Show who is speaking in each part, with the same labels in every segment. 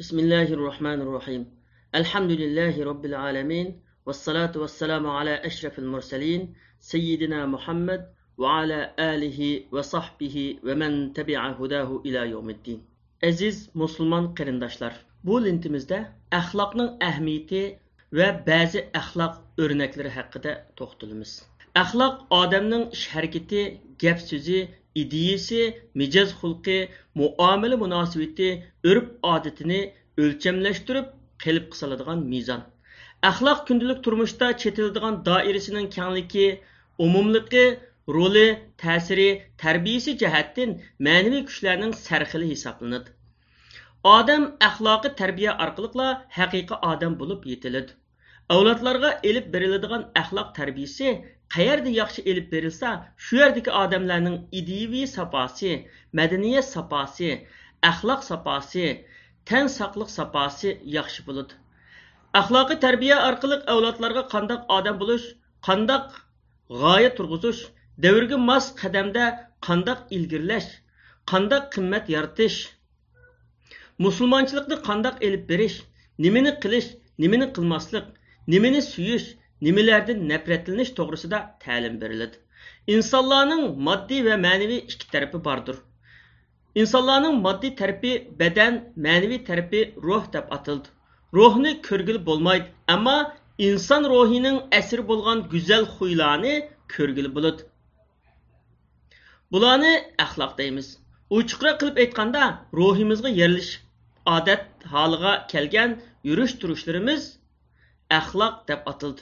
Speaker 1: بسم الله الرحمن الرحيم الحمد لله رب العالمين والصلاة والسلام على أشرف المرسلين سيدنا محمد وعلى آله وصحبه ومن تبع هداه إلى يوم الدين Aziz musulmon qarindoshlar, bu lintimizda axloqning ahamiyati va ba'zi axloq o'rnaklari haqida to'xtalamiz. Axloq odamning ish harakati, gap so'zi, ئىدىيىسى مىجەز خۇلقى مۇئامىلە مۇناسىۋىتى ئۆرپ ئادىتىنى ئۆلچەملەشتۈرۈپ قېلىپقا سالىدىغان مىزان. ئەخلاق күнділік турмышта چېتىلىدىغان دائىرىسىنىڭ كەڭلىكى ئومۇملۇقى رولى тәсірі, тәрбиесі جەھەتتىن مەنىۋى كۈچلەرنىڭ سەرخىلى ھېسابلىنىدۇ. Адам ئەخلاقى تەربىيە арқылықла ھەقىقىي адам بولۇپ يېتىلىدۇ. ئەۋلادلارغا ئېلىپ بېرىلىدىغان ئەخلاق تەربىيىسى qayerda yaxshi elib berilsa, shu yerdagi odamlarning ideviy saposi, madaniyat saposi, axloq saposi, tan saqliq saposi yaxshi bo'ladi. Axloqiy tarbiya orqali avlodlarga qandoq odam bo'lish, qandoq g'oya turg'izish, davrga mos qadamda qandoq ilgirlash, qandoq qimmat yaratish, musulmonchilikni qandoq elib berish, nimani qilish, nimani qilmaslik, nimani suyish, nimalardan nafratlanish to'g'risida ta'lim beriladi. insonlarning moddiy va ma'naviy ikki tarafi bordir. insonlarning moddiy tarafi badan, ma'naviy tarafi ruh deb atildi. Ruhni ko'rgili bo'lmaydi, ammo inson ruhining asri bo'lgan go'zal xuylarni ko'rgili bo'ladi. Bularni axloq deymiz. uchuqroq qilib aytganda, ruhimizga yerilish odat holiga kelgan yurish turishlarimiz axloq deb atildi.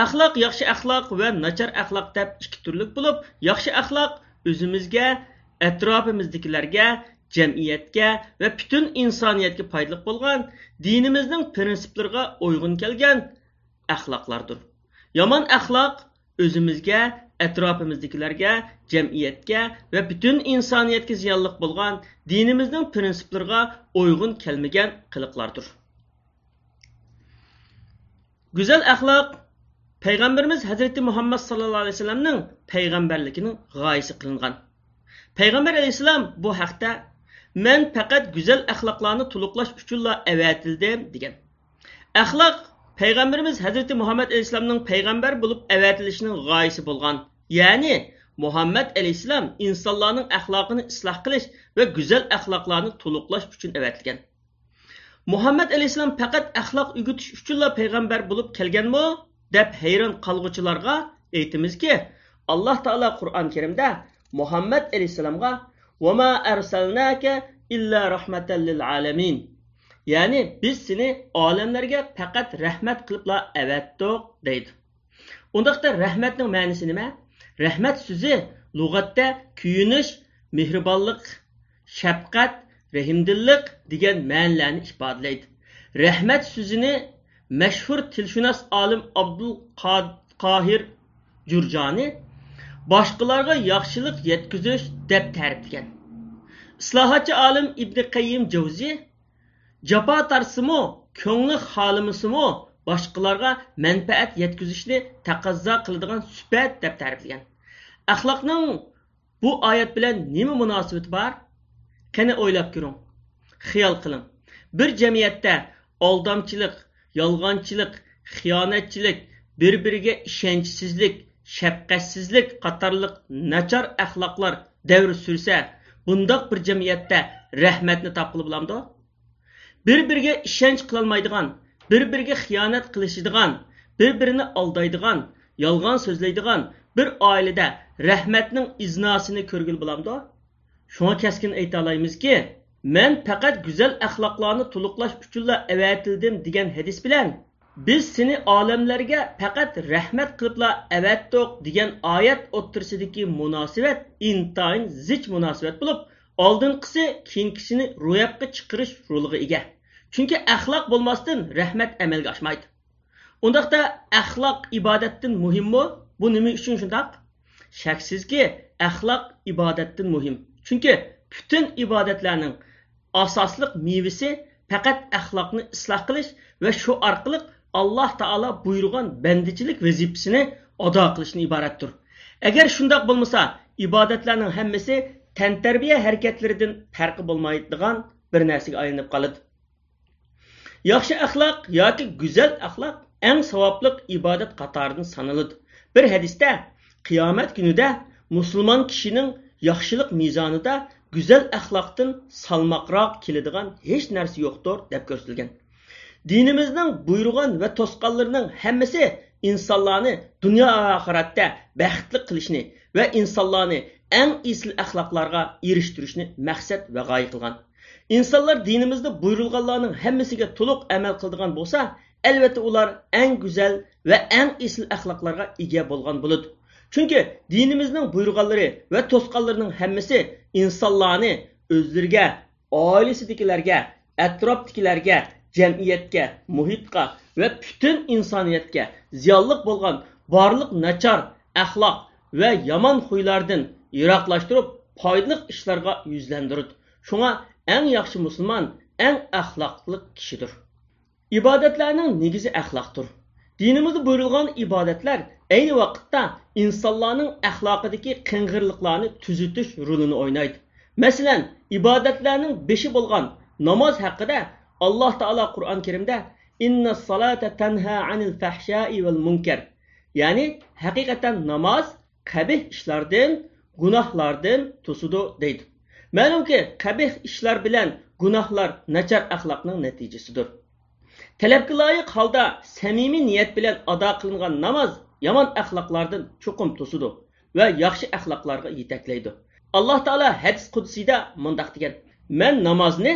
Speaker 1: Axloq yaxshi axloq va nachar axloq deb ikki turlik bo'lib, yaxshi axloq o'zimizga, atrofimizdagilarga, jamiyatga va butun insoniyatga foydali bo'lgan dinimizning prinsiplariga uyg'un kelgan axloqlardir. Yomon axloq o'zimizga, atrofimizdagilarga, jamiyatga va butun insoniyatga ziyonli bo'lgan dinimizning prinsiplariga uyg'un kelmagan qiliqlardir. Go'zal axloq payg'ambarimiz Hazrati Muhammad sallallohu alayhi vasallamning payg'ambarligining g'oyasi qilingan. Payg'ambar alayhissalom bu haqda men faqat go'zal axloqlarni to'liqlash uchunla avatildim degan. Axloq payg'ambarimiz Hazrati Muhammad alayhissalomning payg'ambar bo'lib avatilishining g'oyasi bo'lgan. Ya'ni Muhammad alayhissalom insonlarning axloqini isloh qilish va go'zal axloqlarni to'liqlash uchun avatilgan. Muhammad alayhissalom faqat axloq ugutish uchunla payg'ambar bo'lib kelganmi? Deb hayron qolg'uchilarga aytamizki, Alloh taolo Qur'on Karimda Muhammad alayhisalomga "Va ma arsalnaka illa rahmatan lil alamin" ya'ni biz seni olamlarga faqat rahmat qilibla avatdik deydi. Undaqda rahmatning ma'nosi nima? Rahmat so'zi lug'atda kuyinish, mehribonlik, shafqat, rahimdillik degan ma'nolarni ifodalaydi. Rahmat so'zini mashhur tilshunos olim Abdul Qohir Jurjoni boshqalarga yaxshilik yetkazish deb ta'riflagan. Islohotchi olim Ibn Qayyim Javzi jafo tarsimi, ko'ngli xolimisimi boshqalarga manfaat yetkazishni taqozo qiladigan sifat deb ta'riflagan. Axloqning bu oyat bilan nima munosabati bor? Qani o'ylab ko'ring. Xiyol qiling. Bir jamiyatda aldamchilik, yolg'onchilik, xiyonatchilik, bir-biriga ishonchsizlik, shafqatsizlik qatorliq nachar axloqlar davr sursa, bundoq bir jamiyatda rahmatni topqili bo'lamdi? Bir-biriga ishonch qilolmaydigan, bir-biriga xiyonat qilishadigan, bir-birini aldaydigan, yolg'on so'zlaydigan bir oilada rahmatning iznosini ko'rgil bo'lamdi? Shunga kaskin ayta olamizki, men faqat go'zal axloqlarni to'liqlash uchunla avatildim degan hadis bilan biz seni olamlarga faqat rahmat qilibla avatdiq degan oyat o'ttirsidagi munosabat intayin zich munosabat bo'lib oldinqisi keyingisi ro'yobga chiqarish roliga ega. Chunki axloq bo'lmasdan rahmat amalga oshmaydi. Undaqda axloq ibodatdan muhimmi bu nima uchun shundoq? Shaksizki axloq ibodatdan muhim. Chunki butun ibodatlarning asaslıq meyvəsi fəqət əxlaqını islah qilish və şu arqılıq Allah Taala buyurğan bəndicilik vəzifəsini ada qilishni ibarətdir. Əgər şundaq bolmasa, ibadətlərin hamısı təntərbiyə hərəkətlərindən fərqi olmaydigan bir nərsəyə aylanıb qalır. Yaxşı əxlaq yoki gözəl əxlaq ən savablıq ibadət qatarından sanılır. Bir hədisdə qiyamət günüdə müsəlman kişinin yaxşılıq mizanında güzel əxlaqdan salmaqraq kiladigan heç narsa yoxdur deb göstərilgan. Dinimizin buyurğan və tosqanlarının hamısı insanları dünya axirətdə bəxtli qilishni və insanları ən əsl əxlaqlarga erişdirishni məqsəd və gayə qılğan. İnsanlar dinimizdə buyurulğanların hamısına tuluq əməl qıldigan bolsa, əlbəttə ular ən gözəl və ən əsl əxlaqlarga ega bolğan bulud. Çünki dinimizin buyurğanları və tosqanlarının hamısı insanları özlərinə, ailəsidikilərə, ətrafdikilərə, cəmiyyətə, mühitə və bütün insaniyyətə ziyanlıq bolğan barlıq naçar əxlaq və yaman xuylardan yiraqlaşdırıb faydalı işlərə yüzləndirir. Şuna ən yaxşı müsəlman ən əxlaqlı kişidir. İbadətlərin nigizi əxlaqdır. Dinimizdə buyurulğan ibadətlər ayni vaqtda insonlarning axloqidagi qing'irliqlarni tuzitish rolini o'ynaydi masalan ibodatlarning beshi bo'lgan namoz haqida alloh taolo qur'oni karimda inna solata tanha anil fahshai val munkar ya'ni haqiqatan namoz qabih ishlardan gunohlardan to'sidi deydi ma'lumki qabih ishlar bilan gunohlar nachar axloqning natijasidir talabga loyiq holda samimiy niyat bilan ado qilingan namoz yomon axloqlardan cho'qim to'sidi va yaxshi axloqlarga yetaklaydi. Alloh taolo hadis qudsiyda mundoq degan man namozni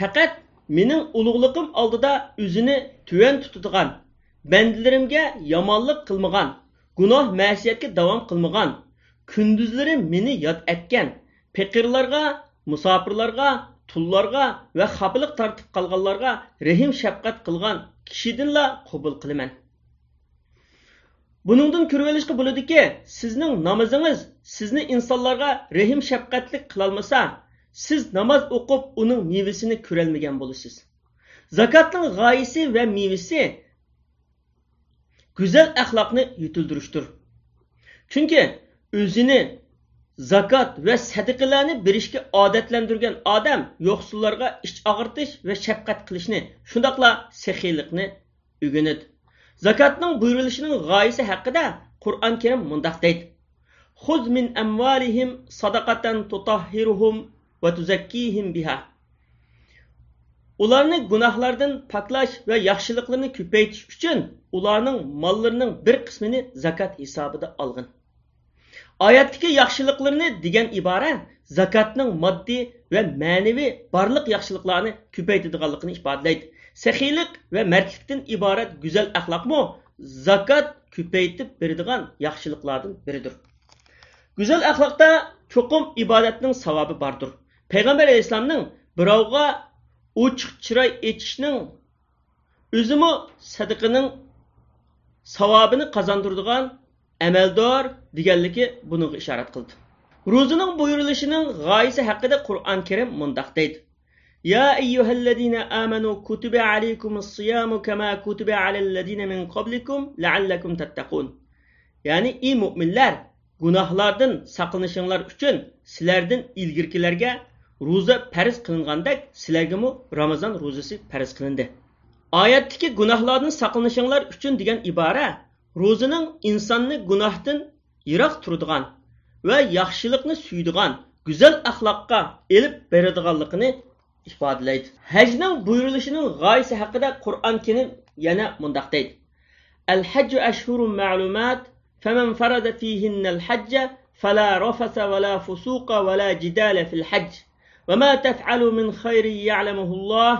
Speaker 1: faqat mening ulug'lig'im oldida o'zini tuvan tutadigan bandalarimga yomonlik qilmagan gunoh masiyatga davom qilmagan kunduzlari meni yod etgan faqirlarga musofirlarga tullarga va xafilik tortib qolganlarga rahim shafqat qilgan kishidinla qabul qilaman. Buningdan ko'rib olishga bo'ladiki sizning namozingiz sizni insonlarga rahim shafqatlik qilolmasa siz namoz o'qib uning mevasini ko'rolmagan bo'lasiz zakotning g'oyasi va mevasi go'zal axloqni yutildirishdir chunki o'zini zakot va sadaqalarni berishga odatlantirgan odam yo'qsullarga ich og'irtish va shafqat qilishni shundoqla sexiylikni o'rganadi zakotning buyurilishining g'oyasi haqida qur'on karim mundoq deydi خذ من أموالهم صدقة تطهرهم وتزكيهم بها ularni gunohlardan poklash va yaxshiliklarni ko'paytirish uchun ularning mollarining bir qismini zakot hisobida olgin oyatdagi yaxshiliklarni degan ibora zakotning moddiy va ma'naviy barliq yaxshiliklarni ko'paytiradiganligini ifodalaydi saxiylik va mardlikdan iborat go'zal axloqmi? Zakot ko'paytib beradigan yaxshiliklardan biridir. Go'zal axloqda cho'qim ibodatning savobi bordir. Payg'ambar alayhissalomning birovga ochiq chiroy etishning o'zimi sadaqaning savobini qozondiradigan amaldor deganligi bunga ishorat qildi. Ro'zining buyurilishining g'oyasi haqida qur'on karim mundoq deydi. يا أيها الذين آمنوا كتب عليكم الصيام كما كتب على الذين من قبلكم لعلكم تتقون ya'ni ey mo'minlar gunohlardan saqlanishinglar uchun sizlardan ilgirkilarga ro'za farz qilingandek sizlargami ramazon ro'zasi farz qilindi oyatdagi gunohlardan saqlanishinglar uchun degan ibora ro'zining insonni gunohdan yiroq turadigan va yaxshilikni suydigan go'zal axloqqa elib beradiganligini ifodalaydi hajning buyurilishining g'oyasi haqida qur'on kerim yana mundoq deydi al hajju ashhurun ma'lumat faman farada fihinna al hajja فلا رفث ولا فسوق ولا جدال في الحج وما تفعلوا من خير يعلمه الله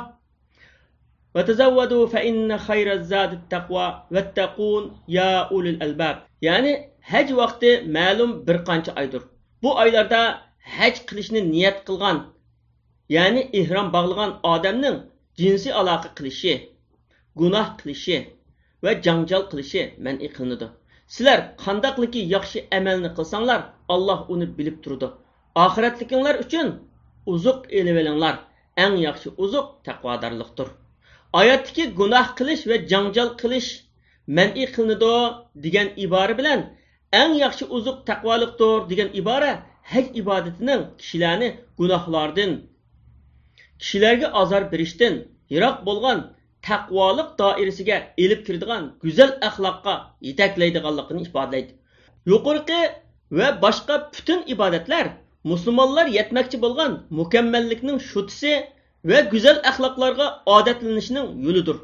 Speaker 1: وتزودوا فإن خير الزاد التقوى واتقون يا أولي الألباب يعني haj vaqti ma'lum bir qancha oydir bu oylarda haj qilishni niyat qilgan يەنى ئېھرام باغلىغان ئادەمنىڭ جىنسىي ئالاقە قىلىشى، گۇناھ قىلىشى ۋە جاڭجال قىلىشى مەنئى قىلىنىدۇ. سىلەر قانداقلىكى ياخشى ئەمەلنى قىلساڭلار ئاللاھ ئۇنى بىلىپ تۇرىدۇ. ئاخىرەتلىكىڭلار ئۈچۈن ئوزۇق ئېلىۋېلىڭلار. ئەڭ ياخشى ئوزۇق تەقۋادارلىقتۇر. ھاياتتىكى گۇناھ قىلىش ۋە جاڭجال قىلىش مەنئى قىلىنىدۇ دېگەن ئىبارە بىلەن ئەڭ ياخشى ئوزۇق تەقۋالىقتۇر دېگەن ئىبارە ھەج ئىبادىتىنىڭ كىشىلەرنى گۇناھلاردىن kishilarga azor berishdan yiroq bo'lgan taqvoliq doirasiga elib kiradigan go'zal axloqqa yetaklaydiganligini ifodalaydi yuqorqi va boshqa butun ibodatlar musulmonlar yetmoqchi bo'lgan mukammallikning shutisi va go'zal axloqlarga odatlanishning yo'lidir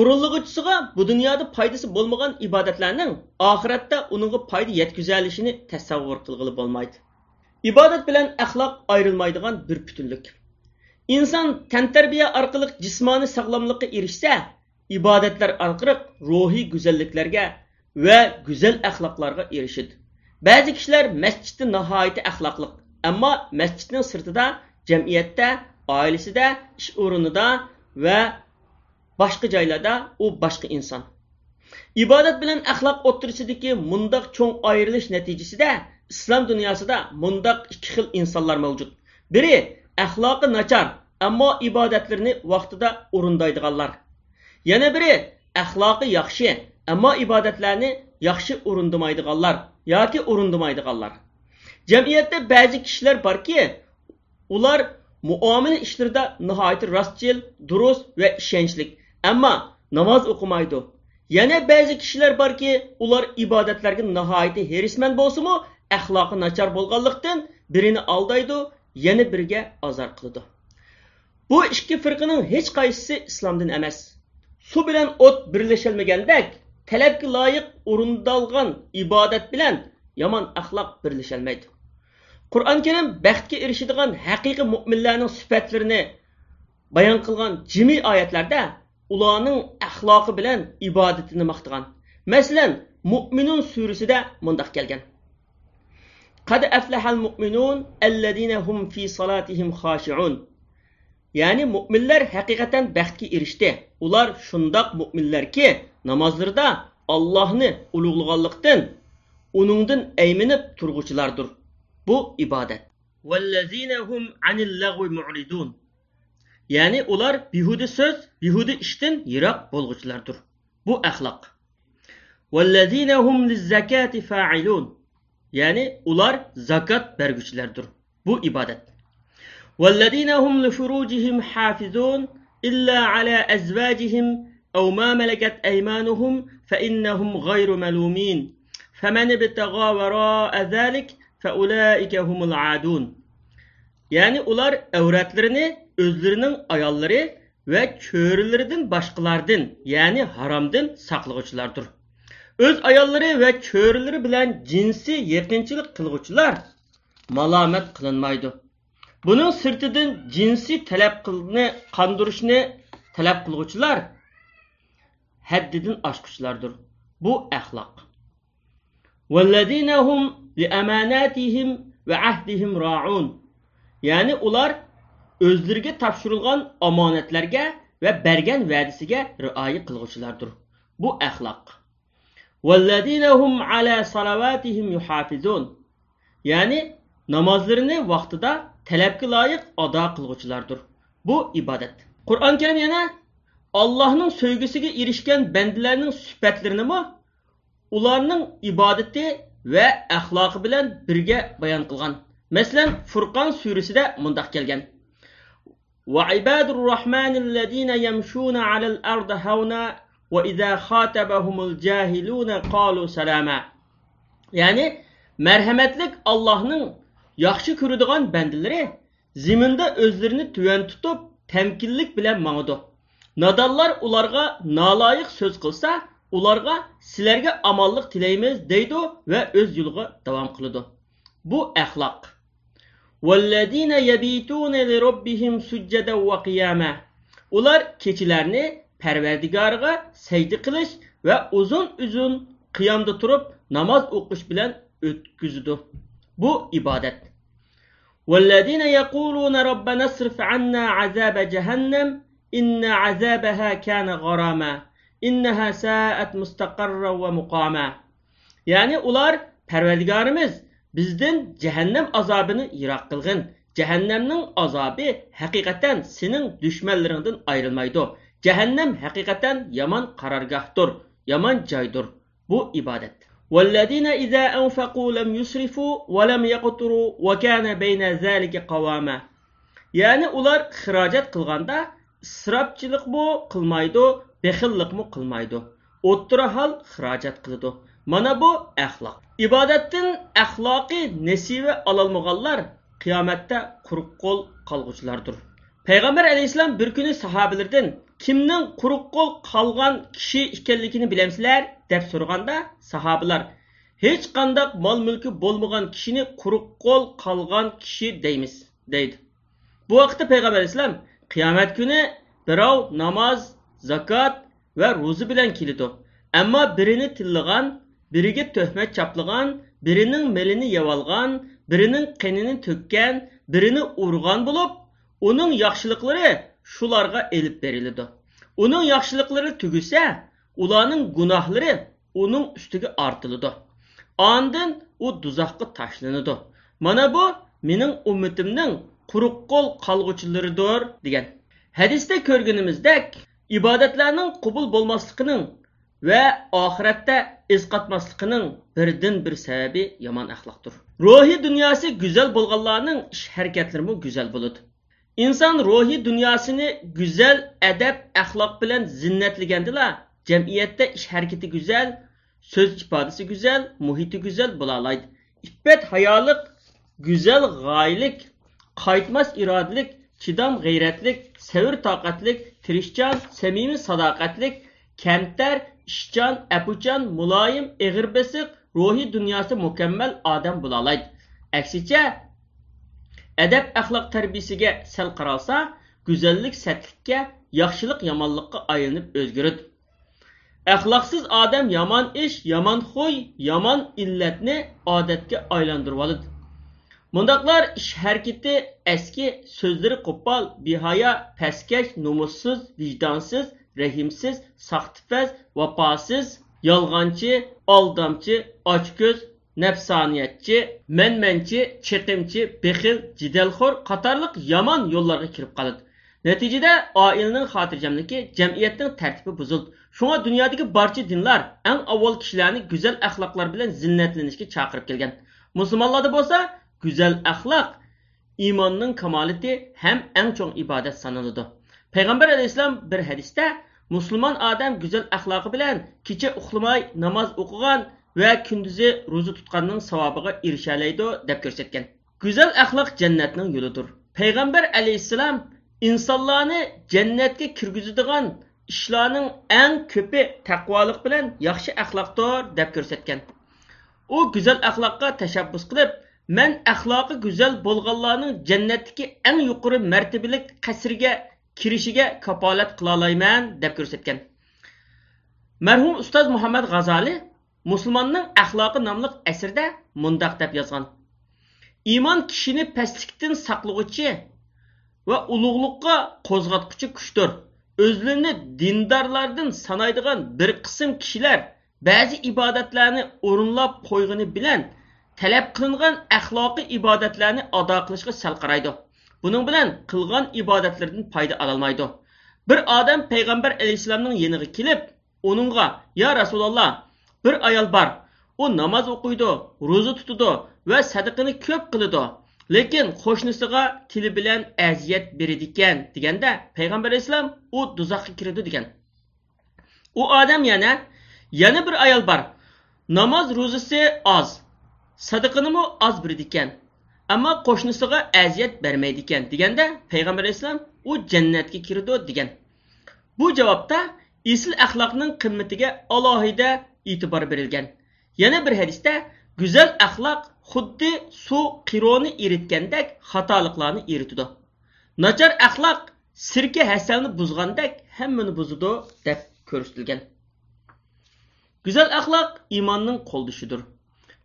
Speaker 1: urinlig'uchisiga bu dunyoda foydasi bo'lmagan ibodatlarning oxiratda uningga foyda yetkazalishini tasavvur qilg'ili bo'lmaydi ibodat bilan axloq ayrilmaydigan bir butunlik İnsan tenterbiye arkalık cismani sağlamlıkı erişse, ibadetler arkalık ruhi güzelliklerge ve güzel ahlaklarga erişid. Bazı kişiler mescitte nahayeti ahlaklık, ama mescidin sırtıda, cemiyette, ailesi de, iş uğrunu da ve başka caylarda o başka insan. İbadet bilen ahlak oturusidiki mundak çoğun ayrılış neticesi de İslam dünyasında mundak iki xil insanlar mevcut. Biri ئەخلاقى ناچار ئەمما ئىبادەتلىرىنى ۋاقتىدا ئورۇندايدىغانلار يەنە بىرى ئەخلاقى ياخشى ئەمما ئىبادەتلەرنى ياخشى ئورۇندىمايدىغانلار ياكى ئورۇندىمايدىغانلار جەمئىيەتتە بەزى كىشىلەر باركى ئۇلار مۇئامىلە ئىشلىرىدا ناھايىتى راستچىل دۇرۇس ۋە ئىشەنچلىك ئەمما namoz o'qimaydi. Yana ba'zi kishilar borki ular ibodatlarga nihoyatda herisman bo'lsimu axloqi nachar bo'lganlikdan birini aldaydi yana biriga ozor qiladi. Bu ikki firqaning hech qaysisi islomdan emas. Suv bilan o't birlasholmagandek talabga loyiq o'rindalgan ibodat bilan yomon axloq birlasholmaydi qur'oni karim baxtga erishadigan haqiqiy mo'minlarning sifatlarini bayon qilgan jimi oyatlarda ularning axloqi bilan ibodatini maqtagan. Masalan mo'minun surasida mundoq kelgan. Kad əfləhəl müminun əlləzinəhum fi salatihim xaşiun. Yəni möminlər həqiqətən bəxtə erişdi. Ular şundaq möminlər ki, namazlarda Allahni ulug'laganlikdan, uningdan ayminib turg'uchilardir. Bu ibodat. Vallazinahum anil lagwi mu'ridun. Yəni ular bihudi söz, bihudi işdən yiroq bo'lg'uchilardir. Bu əxlaq. Vallazinahum lizzakati fa'ilun. ya'ni ular zakot berguchilardir bu ibodat والذين هم لفروجهم حافظون إلا على أزواجهم أو ما ملكت أيمانهم فإنهم غير ملومين فمن ابتغى وراء ذلك فأولئك هم العادون يعني ular avratlarini o'zlarining ayollari va cho'rilaridan boshqalardan ya'ni haromdan saqlag'uvchilardir O'z ayollari va cho'rilari bilan jinsiy yaqinchilik qilg'uvchilar malomat qilinmaydi. Buning sirtidan jinsiy talab qilni qondirishni talab qilg'uvchilar haddidan oshquchilardir bu axloq. Ya'ni ular o'zlariga topshirilgan omonatlarga va bergan va'dasiga rioya qilg'uvchilardir. Bu axloq. ya'ni namozlarini vaqtida talabga loyiq ado qilg'uvchilardir bu ibodat qur'oni karim yana allohning so'ygisiga erishgan bandalarning sifatlarinimi ularning ibodati va axloqi bilan birga bayon qilgan masalan furqon surasida mundoq kelgan وعباد الرحمن الذين يمشون على الأرض هونا وإذا خاطبهم الجاهلون قالوا سلاما يعني مرحمتlik Allohning yaxshi ko'radigan bandalari ziminda o'zlarini tuvan tutib tamkinlik bilan mangidi nodonlar ularga noloyiq so'z qilsa ularga sizlarga omonlik tilaymiz deydi va o'z yo'liga davom qiladi bu axloq والذين يبيتون لربهم سجدا وقياما ular kechalarni parvardigoriga sajda qilish va uzun uzun qiyomda turib namoz o'qish bilan o'tkazidi bu ibodat والذين يقولون ربنا اصرف عنا عذاب جهنم إن عذابها كان غراما إنها ساءت مستقرا ومقاما يعني ular parvardigorimiz bizdan jahannam azobini yiroq qilg'in jahannamning azobi haqiqatan sening dushmanlaringdan ayrilmaydi jahannam haqiqatan yomon qarorgohdir yomon joydir bu ibodat والذين إذا أنفقوا لم يسرفوا ولم يقتروا وكان بين ذلك قواما ya'ni ular xirojat qilganda isrofchilikmi qilmaydi bexillikmi qilmaydi o'ttira hol xirojat qiladi mana bu axloq ibodatdan axloqiy nasiva ololmaganlar qiyomatda quruq qo'l qolg'uchilardir payg'ambar alayhissalom bir kuni sahobalardan kimning quruq qo'l qolgan kishi ekanligini bilamsizlar deb so'raganda sahobalar hech qandoq mol mulki bo'lmagan kishini quruq qo'l qolgan kishi deymiz deydi. Bu vaqtda payg'ambar alayhissalom qiyomat kuni birov namoz zakot va ro'za bilan keladi. Ammo birini tillagan biriga tuhmat chaplagan birining milini yevolgan birining qinini to'kkan birini urgan bo'lib uning yaxshiliklari shularga elib beriladi uning yaxshiliklari tugisa ularning gunohlari uning ustiga ortiladi Ondan u do'zaxga tashlanadi. Mana bu mening ummatimning quruq qo'l qolg'uchilaridir degan. Hadisda ko'rganimizdek, ibodatlarning qabul bo'lmasligining va oxiratda esqatmasligining birdan bir sababi yomon axloqdir. Ruhiy dunyosi go'zal bo'lganlarning ish harakatlarimi go'zal bo'ladi. ئىنسان روھىي دۇنياسىنى گۈزەل ئەدەپ ئەخلاق بىلەن زىننەتلىگەندىلا جەمئىيەتتە ئىش ھەرىكىتى گۈزەل سۆز ئىپادىسى گۈزەل مۇھىتى گۈزەل بولالايدى ئىپپەت ھايالىق گۈزەل غايىلىك قايتماس ئىرادىلىك چىدام غەيرەتلىك سەۋر تاقەتلىك تىرىشچان سەمىمىي ساداقەتلىك كەمتەر ئىشچان ئەپۇچان مۇلايىم ئېغىر بېسىق روھىي دۇنياسى مۇكەممەل ئادەم بولالايدى ئەكسىچە ədəb əxlaq tərbiyəsinə səl qaralsa, gözəllik sətlikə, yaxşılıq yamanlıqqa ayınıb özgürüd. Əxlaqsız adam yaman iş, yaman xoy, yaman illətni adətə aylandırmalıdır. Mundaqlar iş hərəkəti əski, sözləri qoppal, bihaya, pəskəş, numussuz, vicdansız, rəhimsiz, saxtifəz, vəfasız, yalğancı, aldamçı, açgöz, nafsoniyatchi, manmanchi, chiqimchi, bexil, jidalxo'r qatorliq yomon yo'llarga kirib qoladi. Natijada oilaning xotirjamligi, jamiyatning tartibi buzildi. Shunga dunyodagi barcha dinlar eng avval kishilarni go'zal axloqlar bilan zinnatlanishga chaqirib kelgan. Musulmonlarda bo'lsa, go'zal axloq iymonning kamolati ham eng chong ibodat sanaladi. Payg'ambar alayhissalom bir hadisda musulmon odam go'zal axloqi bilan kecha uxlamay namoz o'qigan va kunduzi ro'za tutganning savobiga erishalaydi deb ko'rsatgan. Go'zal axloq jannatning yo'lidir. Payg'ambar alayhisalom insonlarni jannatga kirgizadigan ishlarning eng ko'pi taqvolik bilan yaxshi axloqdir deb ko'rsatgan u go'zal axloqqa tashabbus qilib man axloqi go'zal bo'lganlarning jannatdagi eng yuqori martabalik qasrga kirishiga kapolat qilolayman deb ko'rsatgan marhum ustoz muhammad g'azali musulmonning axloqi nomli asrda mundoq deb yozgan iymon kishini pastlikdan saqlag'uchi va ulug'liqqa qo'zg'atquchi kuchdir o'zlarini dindorlardan sanaydigan bir qism kishilar ba'zi ibodatlarni o'rinlab qo'ygani bilan talab qilingan axloqiy ibodatlarni ado qilishga sal qaraydi buning bilan qilgan ibodatlardan foyda ololmaydi bir odam payg'ambar alayhissalomning yeniga kelib uningga yo rasululloh bir ayol bor. U namoz o'qiydi ro'za tutadi va sadaqani ko'p qiladi lekin qo'shnisiga tili bilan aziyat beradi ekan deganda payg'ambar alayhissalom u do'zaxga kiradi degan. U odam yana yana bir ayol bor. Namoz ro'zasi oz sadaqanimi oz beradikan ammo qo'shnisiga aziyat bermaydi ekan deganda payg'ambar alayhissalom u jannatga kiradi degan. Bu javobda esil axloqning qimmatiga alohida e'tibor berilgan. Yana bir hadisda go'zal axloq xuddi suv qironi eritgandek xatoliklarni eritidi nachar axloq sirka hasalni buzgandek hammani buzadi deb ko'rsatilgan. Go'zal axloq iymonning qo'ldishidir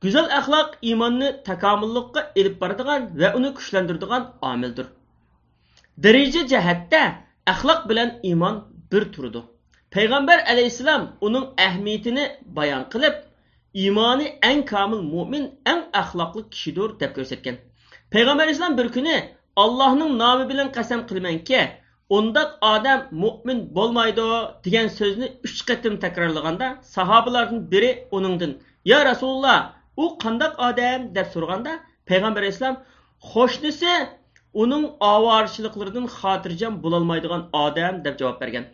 Speaker 1: go'zal axloq iymonni takomillikqa elib boradigan va uni kuchlantiradigan omildir. Daraja jihatda axloq bilan iymon bir turdi payg'ambar alayhissalom uning ahamiyatini bayon qilib iymoni eng komil mo'min eng axloqli kishidir deb ko'rsatgan payg'ambar alayhissalom bir kuni allohning nomi bilan qasam qilmanki undaq odam mo'min bo'lmaydi degan so'zni uch qatim takrorlaganda sahobalardan biri uningdan yo rasululloh u qandaq odam deb so'raganda payg'ambar alayhissalom qo'shnisi uning ovorchiliklardan xotirjam bo'lolmaydigan odam deb javob bergan.